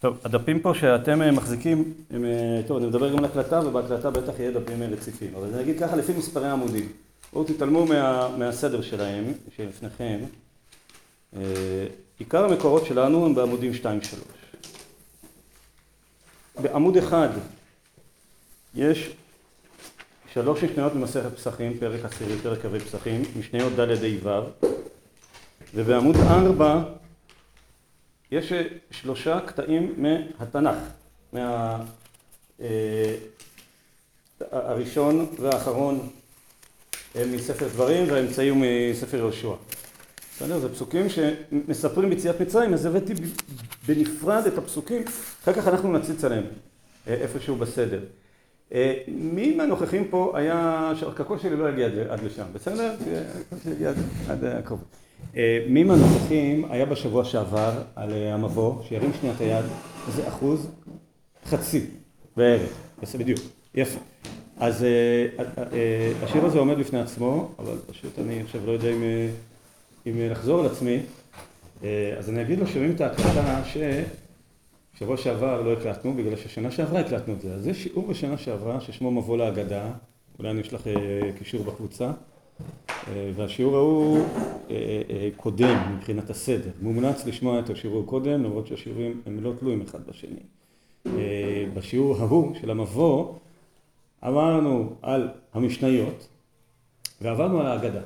טוב, הדפים פה שאתם מחזיקים, הם, טוב, אני מדבר גם על הקלטה, ובהקלטה בטח יהיה דפים רציפים. אבל אני אגיד ככה, לפי מספרי העמודים. בואו תתעלמו מה, מהסדר שלהם, שלפניכם. עיקר המקורות שלנו הם בעמודים 2-3. בעמוד אחד יש שלוש משניות במסכת פסחים, פרק עשירי, פרק קווי פסחים, משניות ד' ה' ו', ובעמוד ארבע יש שלושה קטעים מהתנ"ך, מה... הראשון והאחרון הם מספר דברים והאמצעי הוא מספר יהושע. בסדר? זה פסוקים שמספרים ביציאת מצרים, אז הבאתי בנפרד את הפסוקים, אחר כך אנחנו נציץ עליהם איפשהו בסדר. מי מהנוכחים פה היה, שהקול שלי לא יגיע עד לשם, בסדר? יגיע עד הקרוב. מי מהנוכחים היה בשבוע שעבר על המבוא, שירים שנייה את היד, איזה אחוז? חצי בערך, בסדר, בדיוק, יפה. אז השיר הזה עומד בפני עצמו, אבל פשוט אני עכשיו לא יודע אם לחזור על עצמי, אז אני אגיד לו שומעים את ההקלטה ששבוע שעבר לא הקלטנו, בגלל ששנה שעברה הקלטנו את זה. אז זה שיעור בשנה שעברה ששמו מבוא להגדה, אולי אני אשלח קישור בקבוצה, והשיעור ההוא קודם מבחינת הסדר. מומלץ לשמוע את השיעור קודם, למרות שהשיעורים הם לא תלויים אחד בשני. בשיעור ההוא של המבוא עברנו על המשניות ועברנו על ההגדה.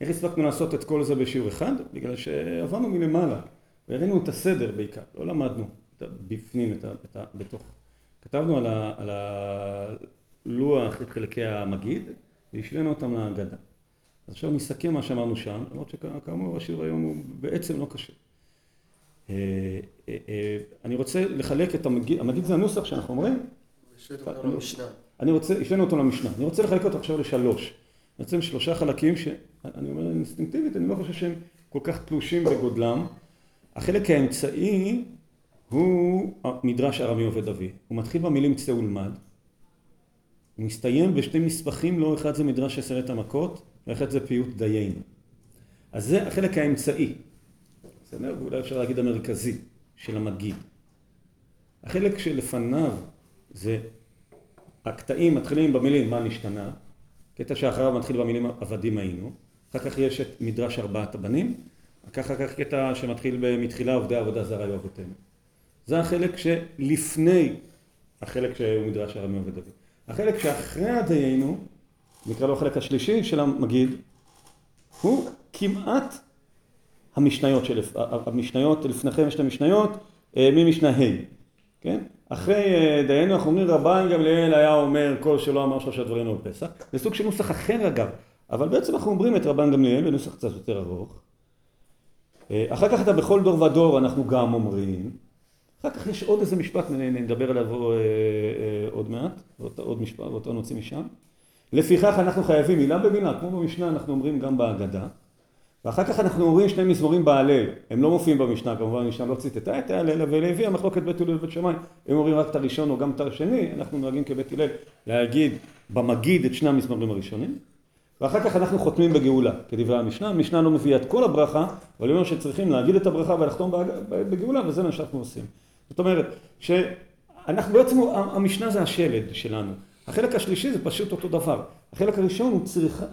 איך הספקנו לעשות את כל זה בשיעור אחד? בגלל שעברנו מלמעלה והראינו את הסדר בעיקר, לא למדנו בפנים, את ה... בתוך. כתבנו על הלוח את חלקי המגיד והשווינו אותם להגדה. אז עכשיו נסכם מה שאמרנו שם, למרות שכאמור השיעור היום הוא בעצם לא קשה. אני רוצה לחלק את המגיד, המגיד זה הנוסח שאנחנו אומרים? אני רוצה, השווינו אותו למשנה. אני רוצה לחלק אותו עכשיו לשלוש. בעצם שלושה חלקים שאני אומר אינסטינקטיבית, אני לא חושב שהם כל כך תלושים בגודלם. החלק האמצעי הוא מדרש ארמי עובד אבי. הוא מתחיל במילים צא ולמד. הוא מסתיים בשתי נספחים, לא אחד זה מדרש עשרת המכות, ואחד זה פיוט דיינו. אז זה החלק האמצעי. בסדר? ואולי אפשר להגיד המרכזי של המגיד. החלק שלפניו זה הקטעים מתחילים במילים מה נשתנה, קטע שאחריו מתחיל במילים עבדים היינו, אחר כך יש את מדרש ארבעת הבנים, אחר כך קטע שמתחיל מתחילה עובדי עבודה זרה היו אבותינו. זה החלק שלפני החלק שהוא מדרש ארמי עובד אבי. החלק שאחרי הדיינו, נקרא לו החלק השלישי של המגיד, הוא כמעט המשניות, של, המשניות, לפניכם יש את המשניות ממשנה ה', כן? אחרי דיינו אנחנו אומרים רבן גמליאל היה אומר כל שלא אמר שלושה דברים על פסח, זה סוג של נוסח אחר אגב, אבל בעצם אנחנו אומרים את רבן גמליאל בנוסח קצת יותר ארוך. אחר כך אתה בכל דור ודור אנחנו גם אומרים, אחר כך יש עוד איזה משפט, נדבר עליו עוד מעט, עוד משפט, ואותו נוציא משם. לפיכך אנחנו חייבים מילה במילה, כמו במשנה אנחנו אומרים גם בהגדה. ואחר כך אנחנו אומרים שני מזמורים בהלל, הם לא מופיעים במשנה, כמובן המשנה לא ציטטה את ההלל, אבל הביאה מחלוקת בית הלל ובית שמאי, הם אומרים רק את הראשון או גם את השני, אנחנו נוהגים כבית הלל להגיד במגיד את שני המזמורים הראשונים, ואחר כך אנחנו חותמים בגאולה, כדברי המשנה, המשנה לא מביאה את כל הברכה, אבל היא אומרת שצריכים להגיד את הברכה ולחתום בגאולה, וזה מה שאנחנו עושים. זאת אומרת, שאנחנו בעצם, המשנה זה השלד שלנו, החלק השלישי זה פשוט אותו דבר, החלק הראשון הוא צריכה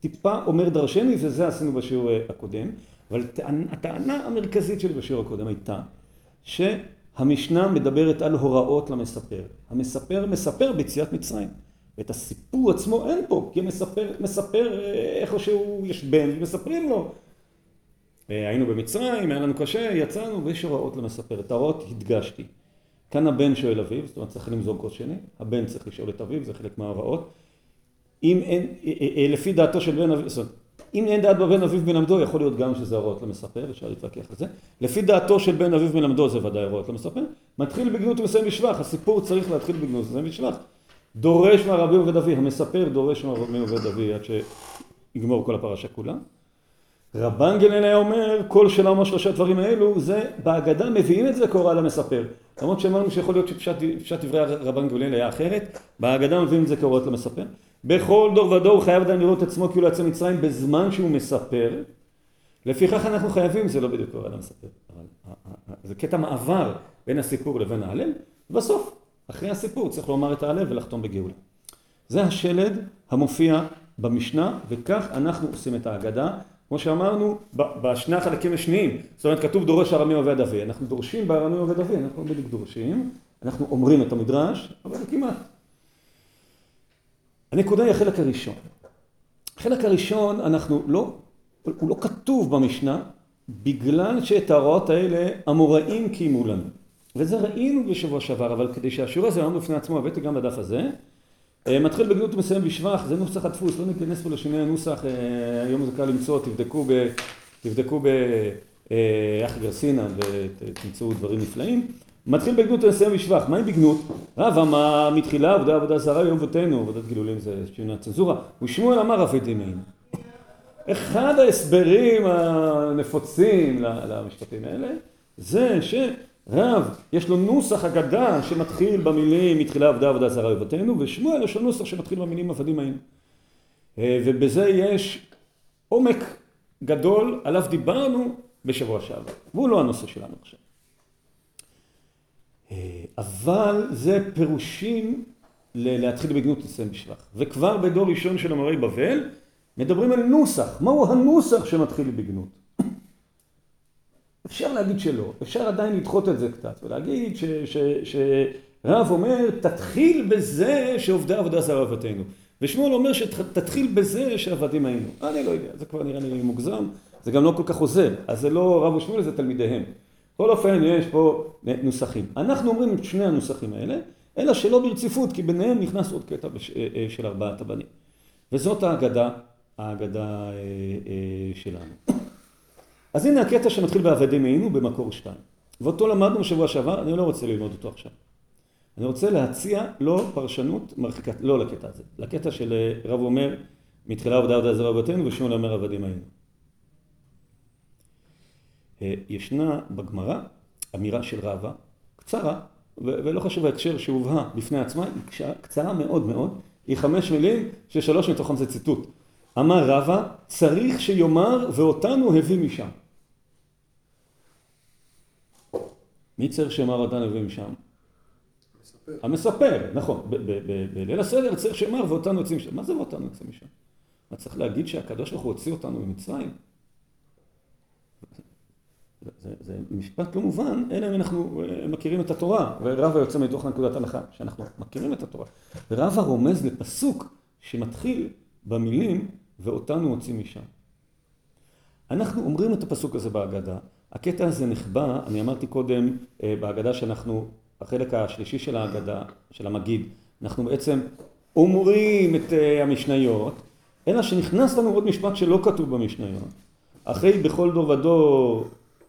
טיפה אומר דרשני, וזה עשינו בשיעור הקודם, אבל הטענה המרכזית שלי בשיעור הקודם הייתה שהמשנה מדברת על הוראות למספר. המספר מספר ביציאת מצרים. ואת הסיפור עצמו אין פה, כי המספר מספר איכשהו יש בן, ומספרים לו. היינו במצרים, היה לנו קשה, יצאנו, ויש הוראות למספר. את ההוראות הדגשתי. כאן הבן שואל אביו, זאת אומרת צריך למזוג כוס שני, הבן צריך לשאול את אביו, זה חלק מההוראות. אם אין, לפי דעתו של בן אביו, זאת אומרת, אם אין דעת בבן אביו מלמדו, יכול להיות גם שזה הוראות למספר, אפשר להתווכח על זה. לפי דעתו של בן אביו מלמדו זה ודאי הוראות למספר. מתחיל בגנות ומסיים בשבח, הסיפור צריך להתחיל בגנות ומסיים בשבח. דורש מהרבי עובד אבי, המספר דורש מהרבי עובד אבי עד שיגמור כל הפרשה כולה. רבן היה אומר, כל אומר שלושה דברים האלו, זה בהגדה מביאים את זה כהוראה למספר. למרות שאמרנו שיכול להיות שפשט דברי רבן גמליאל היה אחרת, בהגדה מביאים את זה כהוראות למספר. בכל דור ודור חייב אדם לראות עצמו כאילו יצא מצרים בזמן שהוא מספר. לפיכך אנחנו חייבים, זה לא בדיוק הוראה למספר, זה קטע מעבר בין הסיפור לבין ההלל, ובסוף, אחרי הסיפור, צריך לומר את ההלל ולחתום בגאולה. זה השלד המופיע במשנה, וכך אנחנו עושים את ההגדה. כמו שאמרנו, בשני החלקים השניים, זאת אומרת, כתוב דורש ארמי עובד אבי. אנחנו דורשים בארמי עובד אבי, אנחנו לא בדיוק דורשים, אנחנו אומרים את המדרש, אבל כמעט. הנקודה היא החלק הראשון. החלק הראשון, אנחנו לא, הוא לא כתוב במשנה, בגלל שאת ההוראות האלה המוראים קיימו לנו. וזה ראינו בשבוע שעבר, אבל כדי שהשיעור הזה יעמוד בפני עצמו, הבאתי גם בדף הזה. אה, מתחיל בגנות ומסיים בשבח, זה נוסח הדפוס, לא ניכנס פה לשינוי הנוסח, אה, היום זה קל למצוא, תבדקו ב... תבדקו ב... אה, אחי גרסינה ותמצאו דברים נפלאים. מתחיל בגנות ומסיים בשבח, מהי בגנות? רבא מה מתחילה עבודה עבודה זרה יום אבותינו, עבודת גילולים זה שינוי הצנזורה, ושמואל אמר אבי דמין. אחד ההסברים הנפוצים למשפטים האלה זה שרב יש לו נוסח אגדה שמתחיל במילים מתחילה עבודה עבודה זרה אבותינו ושמואל יש לו נוסח שמתחיל במילים עבדים היינו אה, ובזה יש עומק גדול עליו דיברנו בשבוע שעבר והוא לא הנושא שלנו עכשיו. אה, אבל זה פירושים להתחיל בגנות לסיים בשבח. וכבר בדור ראשון של אמרי בבל מדברים על נוסח, מהו הנוסח שמתחיל בגנות? אפשר להגיד שלא, אפשר עדיין לדחות את זה קצת ולהגיד שרב אומר תתחיל בזה שעובדי עבודה זרה אבותינו ושמואל אומר שתתחיל בזה שעבדים היינו, אני לא יודע, זה כבר נראה לי מוגזם, זה גם לא כל כך עוזר, אז זה לא רב ושמואל זה תלמידיהם, בכל אופן יש פה נוסחים, אנחנו אומרים את שני הנוסחים האלה, אלא שלא ברציפות כי ביניהם נכנס עוד קטע אה, אה, של ארבעת הבנים. וזאת ההגדה אה, אה, שלנו. אז הנה הקטע שמתחיל בעבדים היינו במקור שתיים. ואותו למדנו בשבוע שעבר, אני לא רוצה ללמוד אותו עכשיו. אני רוצה להציע לו פרשנות מרחיקת, לא לקטע הזה, לקטע של אה, רב אומר, מתחילה עבודה עבודה זרה בבתינו ושמואל אומר עבדים היינו. ישנה בגמרא אמירה של רבא, קצרה, ולא חשוב ההקשר שהובאה בפני עצמה, היא קצרה מאוד מאוד, היא חמש מילים ששלוש מתוכם זה ציטוט. אמר רבא, צריך שיאמר ואותנו הביא משם. מי צריך שיאמר אותנו הביא משם? המספר. המספר, נכון. בליל הסדר צריך שיאמר ואותנו יוצאים משם. מה זה ואותנו יוצאים משם? מה צריך להגיד שהקדוש ברוך הוא הוציא אותנו ממצרים? זה, זה משפט לא מובן, אלא אם אנחנו אה, מכירים את התורה, ורבא יוצא מתוך נקודת הנחה, שאנחנו מכירים את התורה. ורבא רומז לפסוק שמתחיל במילים ואותנו הוציא משם. אנחנו אומרים את הפסוק הזה בהגדה, הקטע הזה נחבא, אני אמרתי קודם אה, בהגדה שאנחנו, החלק השלישי של ההגדה, של המגיד, אנחנו בעצם אומרים את אה, המשניות, אלא שנכנס לנו עוד משפט שלא כתוב במשניות. אחרי בכל דור ודור,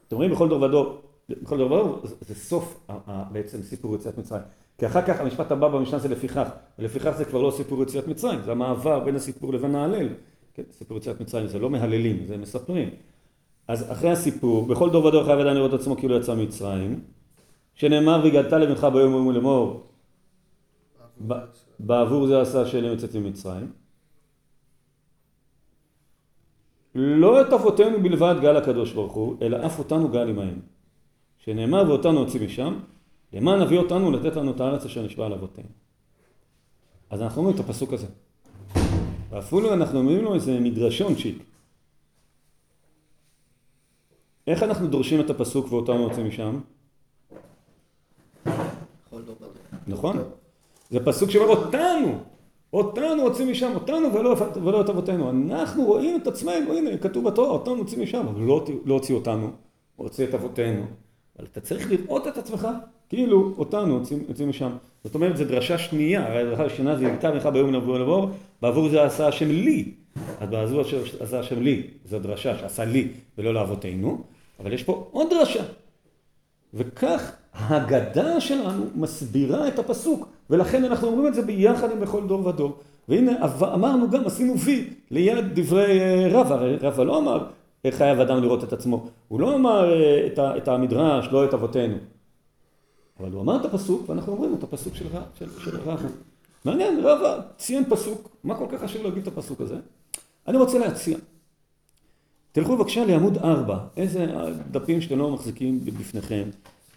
אתם רואים בכל דור ודור, בכל דור ודור זה סוף בעצם סיפור יציאת מצרים. כי אחר כך המשפט הבא במשנה זה לפיכך, ולפיכך זה כבר לא סיפור יציאת מצרים, זה המעבר בין הסיפור לבין ההלל. כן, סיפור יציאת מצרים זה לא מהללים, זה מספרים. אז אחרי הסיפור, בכל דור ודור חייב אדם לראות עצמו כאילו יצא ממצרים, שנאמר והגדת לבנך ביום יום ולאמור, בעבור זה עשה שאלה יוצאתי ממצרים. לא את אבותינו בלבד גל הקדוש ברוך הוא, אלא אף אותנו גל עמהם. שנאמר ואותנו הוציא משם, למען נביא אותנו לתת לנו את הארץ אשר נשבע על אבותינו. אז אנחנו אומרים את הפסוק הזה. ואפילו אנחנו אומרים לו איזה מדרשון צ'יק. איך אנחנו דורשים את הפסוק ואותנו יוצאים משם? נכון? זה פסוק שאומר אותנו, אותנו יוצאים משם, אותנו ולא, ולא את אבותינו. אנחנו רואים את עצמנו, הנה, כתוב בתורה, אותנו יוצאים משם, אבל לא, לא הוציא אותנו, הוציא את אבותינו. אבל אתה צריך לראות את עצמך כאילו אותנו יוצאים משם. זאת אומרת, זו דרשה שנייה, הרי הדרשה השנייה זה ייתן לך ביום לבוא לבוא, בעבור זה עשה השם לי. אז בעבור עשה השם לי, זו דרשה שעשה לי ולא לאבותינו, אבל יש פה עוד דרשה. וכך ההגדה שלנו מסבירה את הפסוק, ולכן אנחנו אומרים את זה ביחד עם בכל דור ודור. והנה אמרנו גם, עשינו וי ליד דברי אה, רבא, הרי רבא לא אמר חייב אדם לראות את עצמו, הוא לא אמר אה, את המדרש, לא את אבותינו. אבל הוא אמר את הפסוק, ואנחנו אומרים את הפסוק של, של, של רבא. מעניין, רבא ציין פסוק, מה כל כך חשוב להגיד את הפסוק הזה? אני רוצה להציע. תלכו בבקשה לעמוד 4, איזה דפים שאתם לא מחזיקים בפניכם.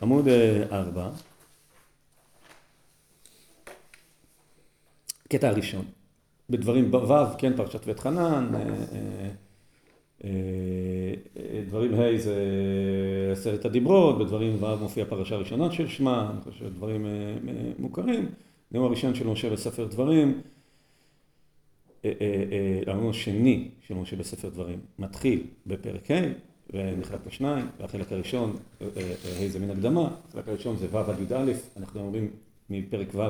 עמוד ארבע. קטע הראשון. בדברים ו', כן, פרשת בית חנן, דברים ה' זה עשרת הדיברות, בדברים ו' מופיע פרשה ראשונה של שמע, אני חושב שדברים מוכרים, נאום הראשון של משה בספר דברים, הנאום השני של משה בספר דברים מתחיל בפרק ה' ונחלק לשניים, והחלק הראשון, ה' זה מן הקדמה, החלק הראשון זה ו' עד י"א, אנחנו אומרים מפרק ו'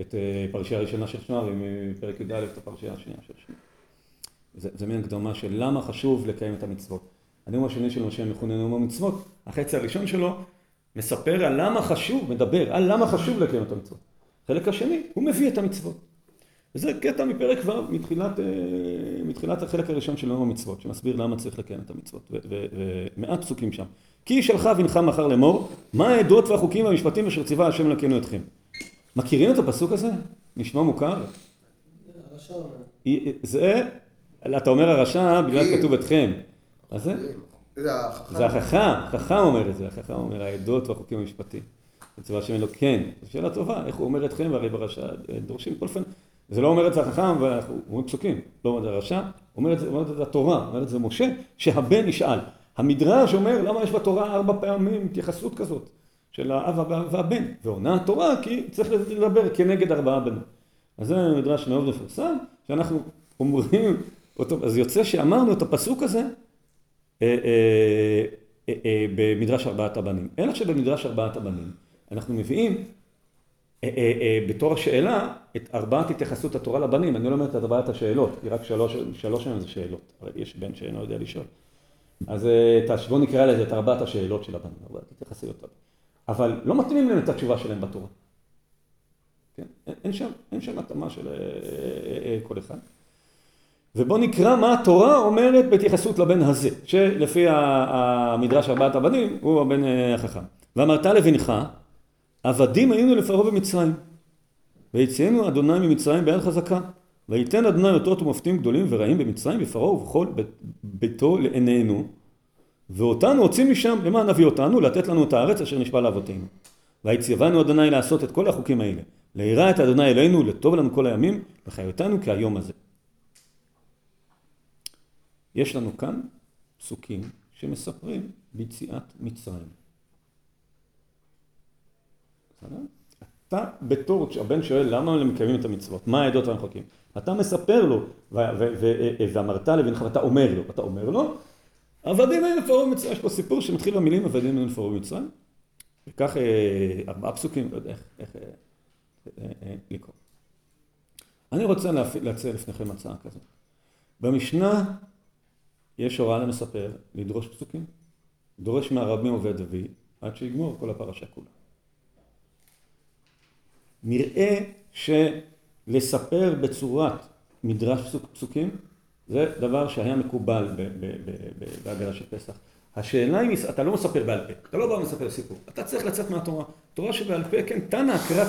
את פרשייה הראשונה של שמע ומפרק י"א את הפרשייה השנייה של שמע. זה, זה מין הקדמה של למה חשוב לקיים את המצוות. הנאום השני של משה מכונה נאום המצוות, החצי הראשון שלו מספר על למה חשוב, מדבר על למה חשוב לקיים את המצוות. החלק השני, הוא מביא את המצוות. וזה קטע מפרק ו' מתחילת, מתחילת החלק הראשון של נאום המצוות, שמסביר למה צריך לקיים את המצוות, ומעט פסוקים שם. כי שלך בנך מחר לאמור, מה העדות והחוקים והמשפטים אשר ציווה השם אלוקינו אתכם. מכירים את הפסוק הזה? נשמע מוכר? זה אתה אומר הרשע בגלל שכתוב אתכם. מה זה? זה החכם, החכם אומר את זה, החכם אומר העדות והחוקים המשפטיים. השם אלוק, כן, זו שאלה טובה, איך הוא אומר אתכם והרי ברשע דורשים כל אופן. זה לא אומר את זה החכם, ואנחנו אומרים פסוקים, לא אומר את זה הרשע, אומר את זה, אומר את זה התורה, אומר את זה משה, שהבן ישאל. המדרש אומר למה יש בתורה ארבע פעמים התייחסות כזאת של האב והבן, ועונה התורה כי צריך לדבר כנגד ארבעה בנים. אז זה מדרש מאוד מפורסם, שאנחנו אומרים אותו, אז יוצא שאמרנו את הפסוק הזה אה, אה, אה, במדרש ארבעת הבנים. אלא שבמדרש ארבעת הבנים אנחנו מביאים בתור השאלה את ארבעת התייחסות התורה לבנים. אני לא אומר את ארבעת השאלות, כי רק שלוש, שלוש מהם זה שאלות. הרי יש בן שאינו יודע לשאול. אז בואו נקרא לזה את ארבעת השאלות של הבנים, ארבעת התייחסויות. אבל לא מתאימים להם את התשובה שלהם בתורה. כן? אין שם, אין שם התאמה של כל אחד. ובוא נקרא מה התורה אומרת בהתייחסות לבן הזה, שלפי המדרש ארבעת הבנים הוא הבן החכם. ואמרת לבנך, עבדים היינו לפרעה במצרים, ויצאנו אדוני ממצרים ביד חזקה, וייתן אדוני אותות ומופתים גדולים ורעים במצרים בפרעה ובכל ביתו לעינינו, ואותנו הוציא משם, למה נביא אותנו? לתת לנו את הארץ אשר נשבע לאבותינו. ויציבנו אדוני לעשות את כל החוקים האלה, ליראה את אדוני אלינו, לטוב לנו כל הימים, וחיותנו כהיום הזה. יש לנו כאן פסוקים שמספרים ביציאת מצרים. אתה בתור, הבן שואל למה הם מקיימים את המצוות, מה העדות והמחוקים? אתה מספר לו, ואמרת לבנך, ואתה אומר לו, אתה אומר לו, עבדים היו לפרעה במצרים, יש פה סיפור שמתחיל במילים עבדים היו לפרעה במצרים, וכך ארבעה פסוקים, לא יודע איך לקרוא. אני רוצה להציע לפניכם הצעה כזאת. במשנה יש הוראה למספר לדרוש פסוקים. דורש מהרבי עובד דוד עד שיגמור כל הפרשה כולה. נראה שלספר בצורת מדרש פסוק, פסוקים זה דבר שהיה מקובל בהגדה של פסח. השאלה היא, אתה לא מספר בעל פה, אתה לא בא ומספר סיפור, אתה צריך לצאת מהתורה. תורה שבעל פה, כן, תנא קרא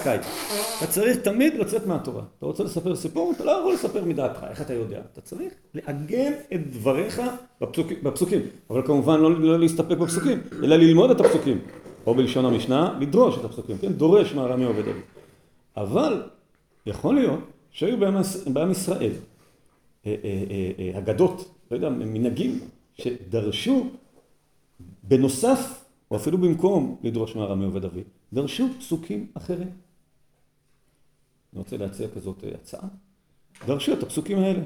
אתה צריך תמיד לצאת מהתורה. אתה רוצה לספר סיפור, אתה לא יכול לספר מדעתך, איך אתה יודע? אתה צריך לעגן את דבריך בפסוק, בפסוקים, אבל כמובן לא, לא להסתפק בפסוקים, אלא ללמוד את הפסוקים, או בלשון המשנה, לדרוש את הפסוקים, כן, דורש מהרמי עובד אבי. אבל יכול להיות שהיו בעם ישראל אה, אה, אה, אגדות, לא יודע, מנהגים, שדרשו בנוסף, או אפילו במקום לדרוש מהרמי עובד אבי, דרשו פסוקים אחרים. אני רוצה להציע כזאת הצעה. דרשו את הפסוקים האלה.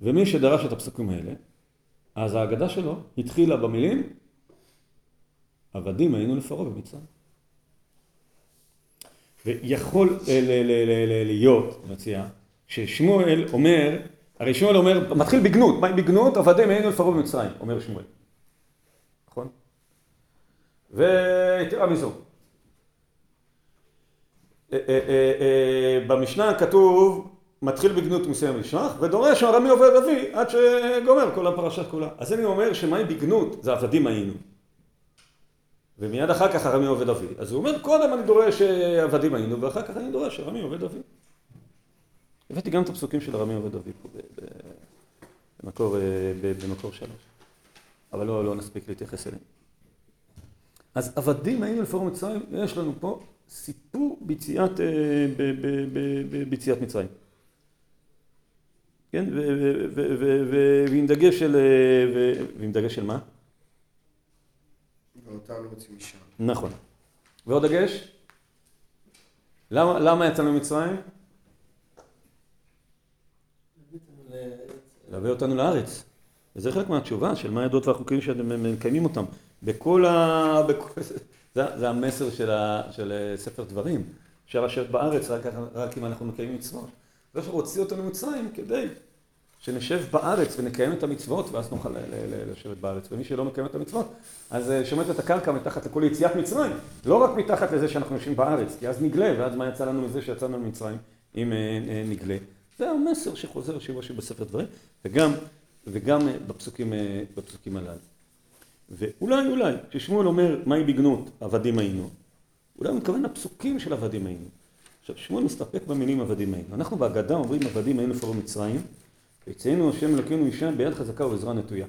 ומי שדרש את הפסוקים האלה, אז ההגדה שלו התחילה במילים עבדים היינו לפרעה במצרים. ויכול להיות, אני מציע, ששמואל אומר הרי שמואל אומר, מתחיל בגנות, מה עם בגנות? עבדים היינו לפרעה במצרים, אומר שמואל. נכון? ויתרה מזו. אה, אה, אה, במשנה כתוב, מתחיל בגנות מסיים לשלח, ודורש הרמי עובר אבי עד שגומר כל הפרשה כולה. אז אני אומר שמה עם בגנות? זה עבדים היינו. ומיד אחר כך הרמי עובד אבי. אז הוא אומר, קודם אני דורש עבדים היינו, ואחר כך אני דורש הרמי עובד אבי. הבאתי גם את הפסוקים של הרמי עובד אבי פה במקור, במקור שלוש, אבל לא, לא נספיק להתייחס אליהם. אז עבדים היינו לפרעה מצרים, יש לנו פה סיפור ביציאת, ביציאת מצרים. כן, ועם דגש של, ועם דגש של מה? ואותנו רוצים משם. נכון. ועוד דגש? למה, למה יצאנו ממצרים? להביא אותנו לארץ. וזה חלק מהתשובה של מה הידות והחוקים שאתם מקיימים אותם. בכל ה... בכל... זה, זה המסר של, ה... של ספר דברים. אפשר לשבת בארץ רק, רק אם אנחנו מקיימים מצוות. ואיך הוא הוציא אותנו ממצרים כדי שנשב בארץ ונקיים את המצוות, ואז נוכל לשבת בארץ. ומי שלא מקיים את המצוות, אז אה, שומט את הקרקע מתחת לכל יציאת מצרים. לא רק מתחת לזה שאנחנו יושבים בארץ, כי אז נגלה, ואז מה יצא לנו מזה שיצאנו ממצרים אם אה, אה, נגלה. זה המסר שחוזר שיבוא בספר דברים, וגם, וגם בפסוקים, בפסוקים הללו. ואולי, אולי, כששמואל אומר, מהי בגנות, עבדים היינו, אולי הוא מתכוון לפסוקים של עבדים היינו. עכשיו, שמואל מסתפק במילים עבדים היינו. אנחנו בהגדה אומרים עבדים היינו פרעה מצרים, ויצאנו השם אלוקינו אישה ביד חזקה ובעזרה נטויה.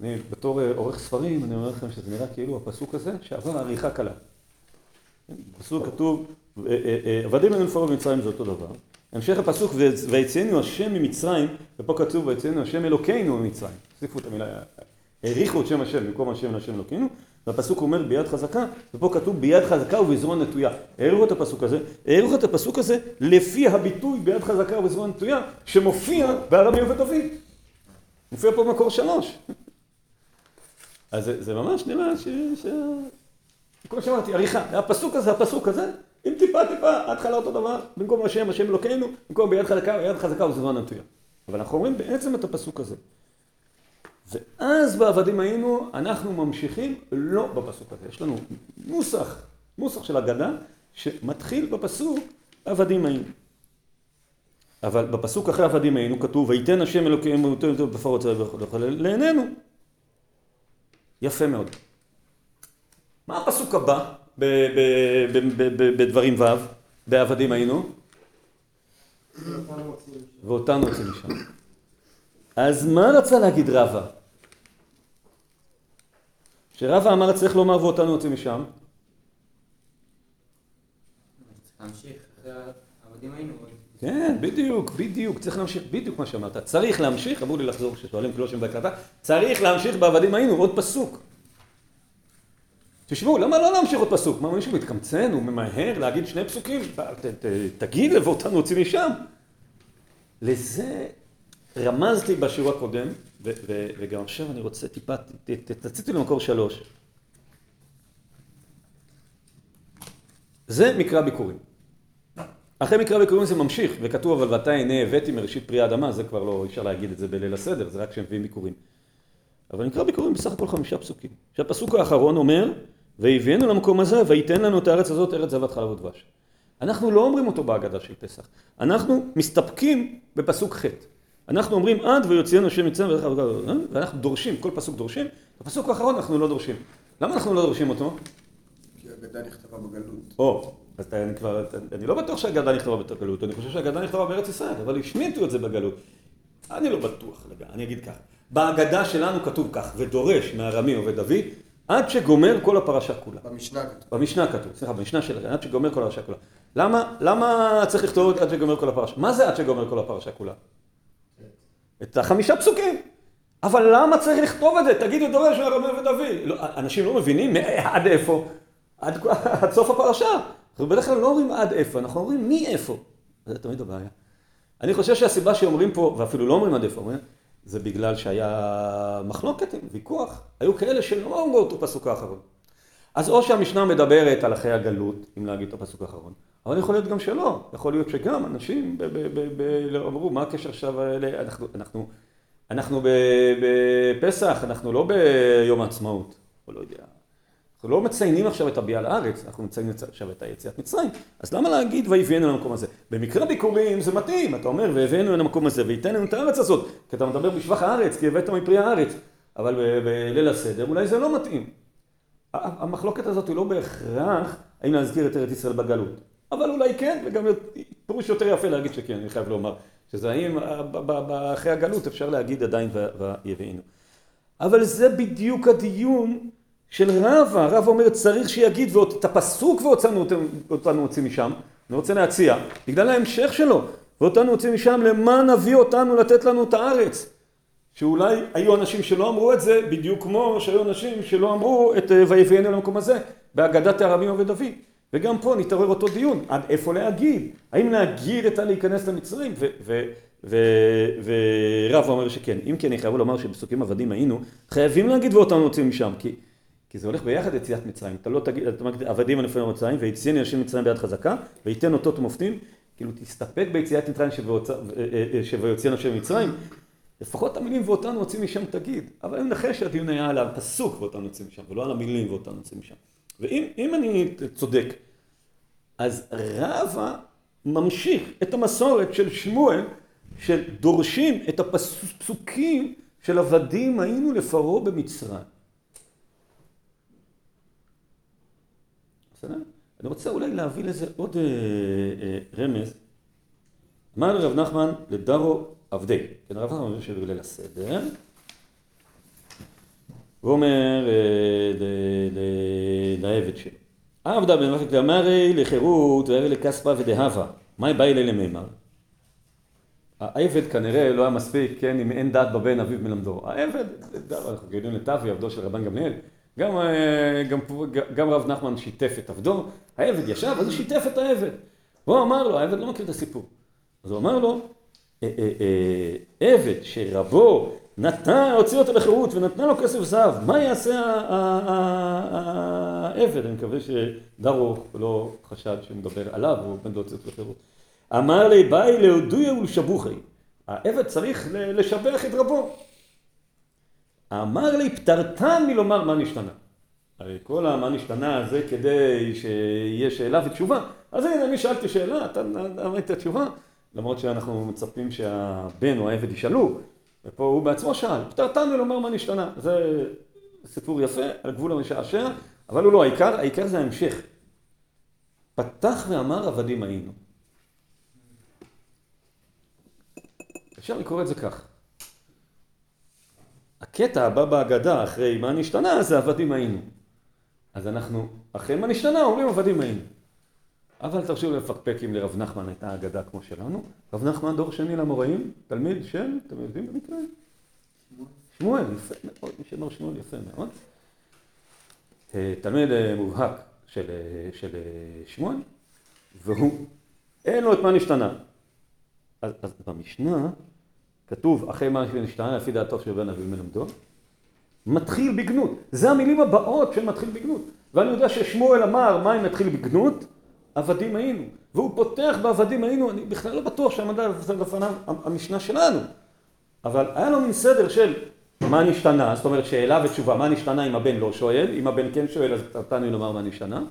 אני בתור אה, עורך ספרים, אני אומר לכם שזה נראה כאילו הפסוק הזה שעבר עריכה קלה. בפסוק כתוב, אה, אה, עבדים היינו פרעה במצרים זה אותו דבר. המשך הפסוק, ויצאנו השם ממצרים, ופה כתוב ויצאנו השם אלוקינו ממצרים. תוסיפו את המילה, העריכו את שם השם במקום השם להשם אלוקינו. והפסוק אומר ביד חזקה, ופה כתוב ביד חזקה ובזרוע נטויה. העריכו את הפסוק הזה, העריכו את הפסוק הזה לפי הביטוי ביד חזקה ובזרוע נטויה, שמופיע בארמי ודוד. מופיע פה במקור שלוש. אז זה, זה ממש נראה ש... ש... כמו שאמרתי, עריכה, הפסוק הזה, הפסוק הזה, עם טיפה טיפה, התחלה אותו דבר, במקום השם, השם אלוקינו, במקום ביד חזקה, ביד חזקה ובזרוע נטויה. אבל אנחנו אומרים בעצם את הפסוק הזה. ואז בעבדים היינו, אנחנו ממשיכים לא בפסוק הזה. יש לנו נוסח, נוסח של אגדה, שמתחיל בפסוק עבדים היינו. אבל בפסוק אחרי עבדים היינו כתוב, ויתן השם אלוקינו בפרעה צבא וכו' לעינינו. יפה מאוד. מה הפסוק הבא בדברים ו', בעבדים היינו? ואותנו רוצים לשם. אז מה רצה להגיד רבא? שרבא אמר צריך לומר ואותנו יוצאים משם. כן, בדיוק, בדיוק, צריך להמשיך, בדיוק מה שאמרת. צריך להמשיך, אמרו לי לחזור כששואלים קלושים בהקלטה, צריך להמשיך בעבדים היינו, עוד פסוק. תשמעו, למה לא להמשיך עוד פסוק? מה, מישהו מתקמצן, הוא ממהר להגיד שני פסוקים? תגיד ואותנו יוצאים משם. לזה רמזתי בשיעור הקודם, וגם עכשיו אני רוצה טיפה, תציתי למקור שלוש. זה מקרא ביקורים. אחרי מקרא ביקורים זה ממשיך, וכתוב אבל ואתה הנה הבאתי מראשית פרי האדמה, זה כבר לא, אי אפשר להגיד את זה בליל הסדר, זה רק כשמביאים ביקורים. אבל מקרא ביקורים בסך הכל חמישה פסוקים. שהפסוק האחרון אומר, והביאנו למקום הזה, וייתן לנו את הארץ הזאת, ארץ זבת חלב ודבש. אנחנו לא אומרים אותו בהגדה של פסח, אנחנו מסתפקים בפסוק ח'. אנחנו אומרים עד ויוציאנו השם מצרים ואנחנו דורשים, כל פסוק דורשים, בפסוק האחרון אנחנו לא דורשים. למה אנחנו לא דורשים אותו? כי הגדה נכתבה בגלות. או, אז אני כבר, אני לא בטוח שהגדה נכתבה בגלות, אני חושב שהגדה נכתבה בארץ ישראל, אבל השמיטו את זה בגלות. אני לא בטוח, אני אגיד ככה. בהגדה שלנו כתוב כך, ודורש מארמי עובד אבי, עד שגומר כל הפרשה כולה. במשנה כתוב. במשנה כתוב, סליחה, במשנה של עד שגומר כל הפרשה כולה. למה, למה צריך לכתוב עד שגומר כל הפרשה? מה זה עד שגומר כל הפרשה כולה? את החמישה פסוקים. אבל למה צריך לכתוב את זה? תגידו דורש מהרמי ודוד. לא, אנשים לא מבינים עד איפה. עד, עד סוף הפרשה. אנחנו בדרך כלל לא אומרים עד איפה, אנחנו אומרים מי איפה. זה תמיד הבעיה. אני חושב שהסיבה שאומרים פה, ואפילו לא אומרים עד איפה, אומרים, זה בגלל שהיה מחלוקת, ויכוח. היו כאלה שלא אמרו באותו פסוק האחרון. אז או שהמשנה מדברת על אחרי הגלות, אם להגיד את הפסוק האחרון, אבל יכול להיות גם שלא, יכול להיות שגם אנשים אמרו, מה הקשר עכשיו, אנחנו, אנחנו, בפסח, אנחנו לא ביום העצמאות, או לא יודע, אנחנו לא מציינים עכשיו את הביאה לארץ, אנחנו מציינים עכשיו את היציאת מצרים, אז למה להגיד ויביאנו למקום הזה? במקרה ביקורים זה מתאים, אתה אומר והבאנו למקום הזה וייתן לנו את הארץ הזאת, כי אתה מדבר בשבח הארץ, כי הבאת מפרי הארץ, אבל בליל הסדר אולי זה לא מתאים. המחלוקת הזאת היא לא בהכרח האם להזכיר את ארץ ישראל בגלות. אבל אולי כן, וגם פירוש יותר יפה להגיד שכן, אני חייב לומר. שזה האם אחרי הגלות אפשר להגיד עדיין ויבינו. אבל זה בדיוק הדיון של רבא, רבא אומר צריך שיגיד ואת הפסוק והוצאנו אותנו הוציא משם, אני רוצה להציע, בגלל ההמשך שלו, ואותנו הוציא משם למען נביא אותנו לתת לנו את הארץ. שאולי היו אנשים שלא אמרו את זה בדיוק כמו שהיו אנשים שלא אמרו את ויביאנו למקום הזה בהגדת הרבים עובד אבי וגם פה נתעורר אותו דיון עד איפה להגיד האם להגיד את הלהיכנס למצרים? ורב אומר שכן. אם כן אני חייב לומר שבפסוקים עבדים היינו חייבים להגיד ואותנו יוצאים משם כי, כי זה הולך ביחד יציאת מצרים. אתה לא תגיד אתה מגיד עבדים הנפלאים מצרים ויציאני אנשים מצרים ביד חזקה וייתן אותות ומופתים כאילו תסתפק ביציאת מצרים שביוצאנו של מצרים. לפחות המילים ואותנו יוצאים משם תגיד, אבל אני מנחש שהדיון היה על הפסוק ואותנו יוצאים משם, ולא על המילים ואותנו יוצאים משם. ואם אני צודק, אז רבא ממשיך את המסורת של שמואל, שדורשים את הפסוקים של עבדים היינו לפרעה במצרים. בסדר? אני רוצה אולי להביא לזה עוד אה, אה, רמז. אמר לרב נחמן לדרו עבדי, כן, הרב אומר שבליל הסדר, הוא אומר לעבד שלו, עבדה במחלקת אמרי לחירות וארי לכספה ודהבה, מה היא באה אלי למימר? העבד כנראה לא היה מספיק, כן, אם אין דעת בבן אביו מלמדו. העבד, אנחנו יודעים לטבי, עבדו של רבן גמליאל, גם, גם, גם רב נחמן שיתף את עבדו, העבד ישב, אז הוא שיתף את העבד. והוא אמר לו, העבד לא מכיר את הסיפור. אז הוא אמר לו, אה, אה, אה, עבד שרבו נתן, הוציא אותו לחירות ונתנה לו כסף זהב, מה יעשה העבד? אני מקווה שדרו לא חשד שמדבר עליו, הוא עומד להוציא אותו לחירות. אמר לי, באי להודויה ולשבוכי. העבד צריך לשבח את רבו. אמר לי, פטרתן מלומר מה נשתנה. הרי כל המה נשתנה זה כדי שיהיה שאלה ותשובה. אז הנה, אני שאלתי שאלה, אתה אמרת תשובה. למרות שאנחנו מצפים שהבן או העבד ישאלו, ופה הוא בעצמו שאל, פטרתנו לומר מה נשתנה. זה סיפור יפה, על גבול המשעשע, אבל הוא לא העיקר, העיקר זה ההמשך. פתח ואמר עבדים היינו. אפשר לקרוא את זה כך. הקטע הבא בהגדה אחרי מה נשתנה זה עבדים היינו. אז אנחנו אחרי מה נשתנה אומרים עבדים היינו. אבל תרשו לפקפק אם לרב נחמן הייתה אגדה כמו שלנו. רב נחמן דור שני למוראים, תלמיד של, אתם יודעים במקרה? שמואל, יפה מאוד, מי שאומר שמואל יפה מאוד. אה, תלמיד אה, מובהק של, אה, של שמואל, והוא, אין לו את מה נשתנה. אז, אז במשנה כתוב, אחרי מה שנשתנה, לפי דעתו של בן אבי מלמדו, מתחיל בגנות. זה המילים הבאות של מתחיל בגנות. ואני יודע ששמואל אמר, מה אם מתחיל בגנות? עבדים היינו, והוא פותח בעבדים היינו, אני בכלל לא בטוח שעמדה לפניו המשנה שלנו, אבל היה לו מין סדר של מה נשתנה, זאת אומרת שאלה ותשובה, מה נשתנה אם הבן לא שואל, אם הבן כן שואל אז תרתני לומר מה נשתנה,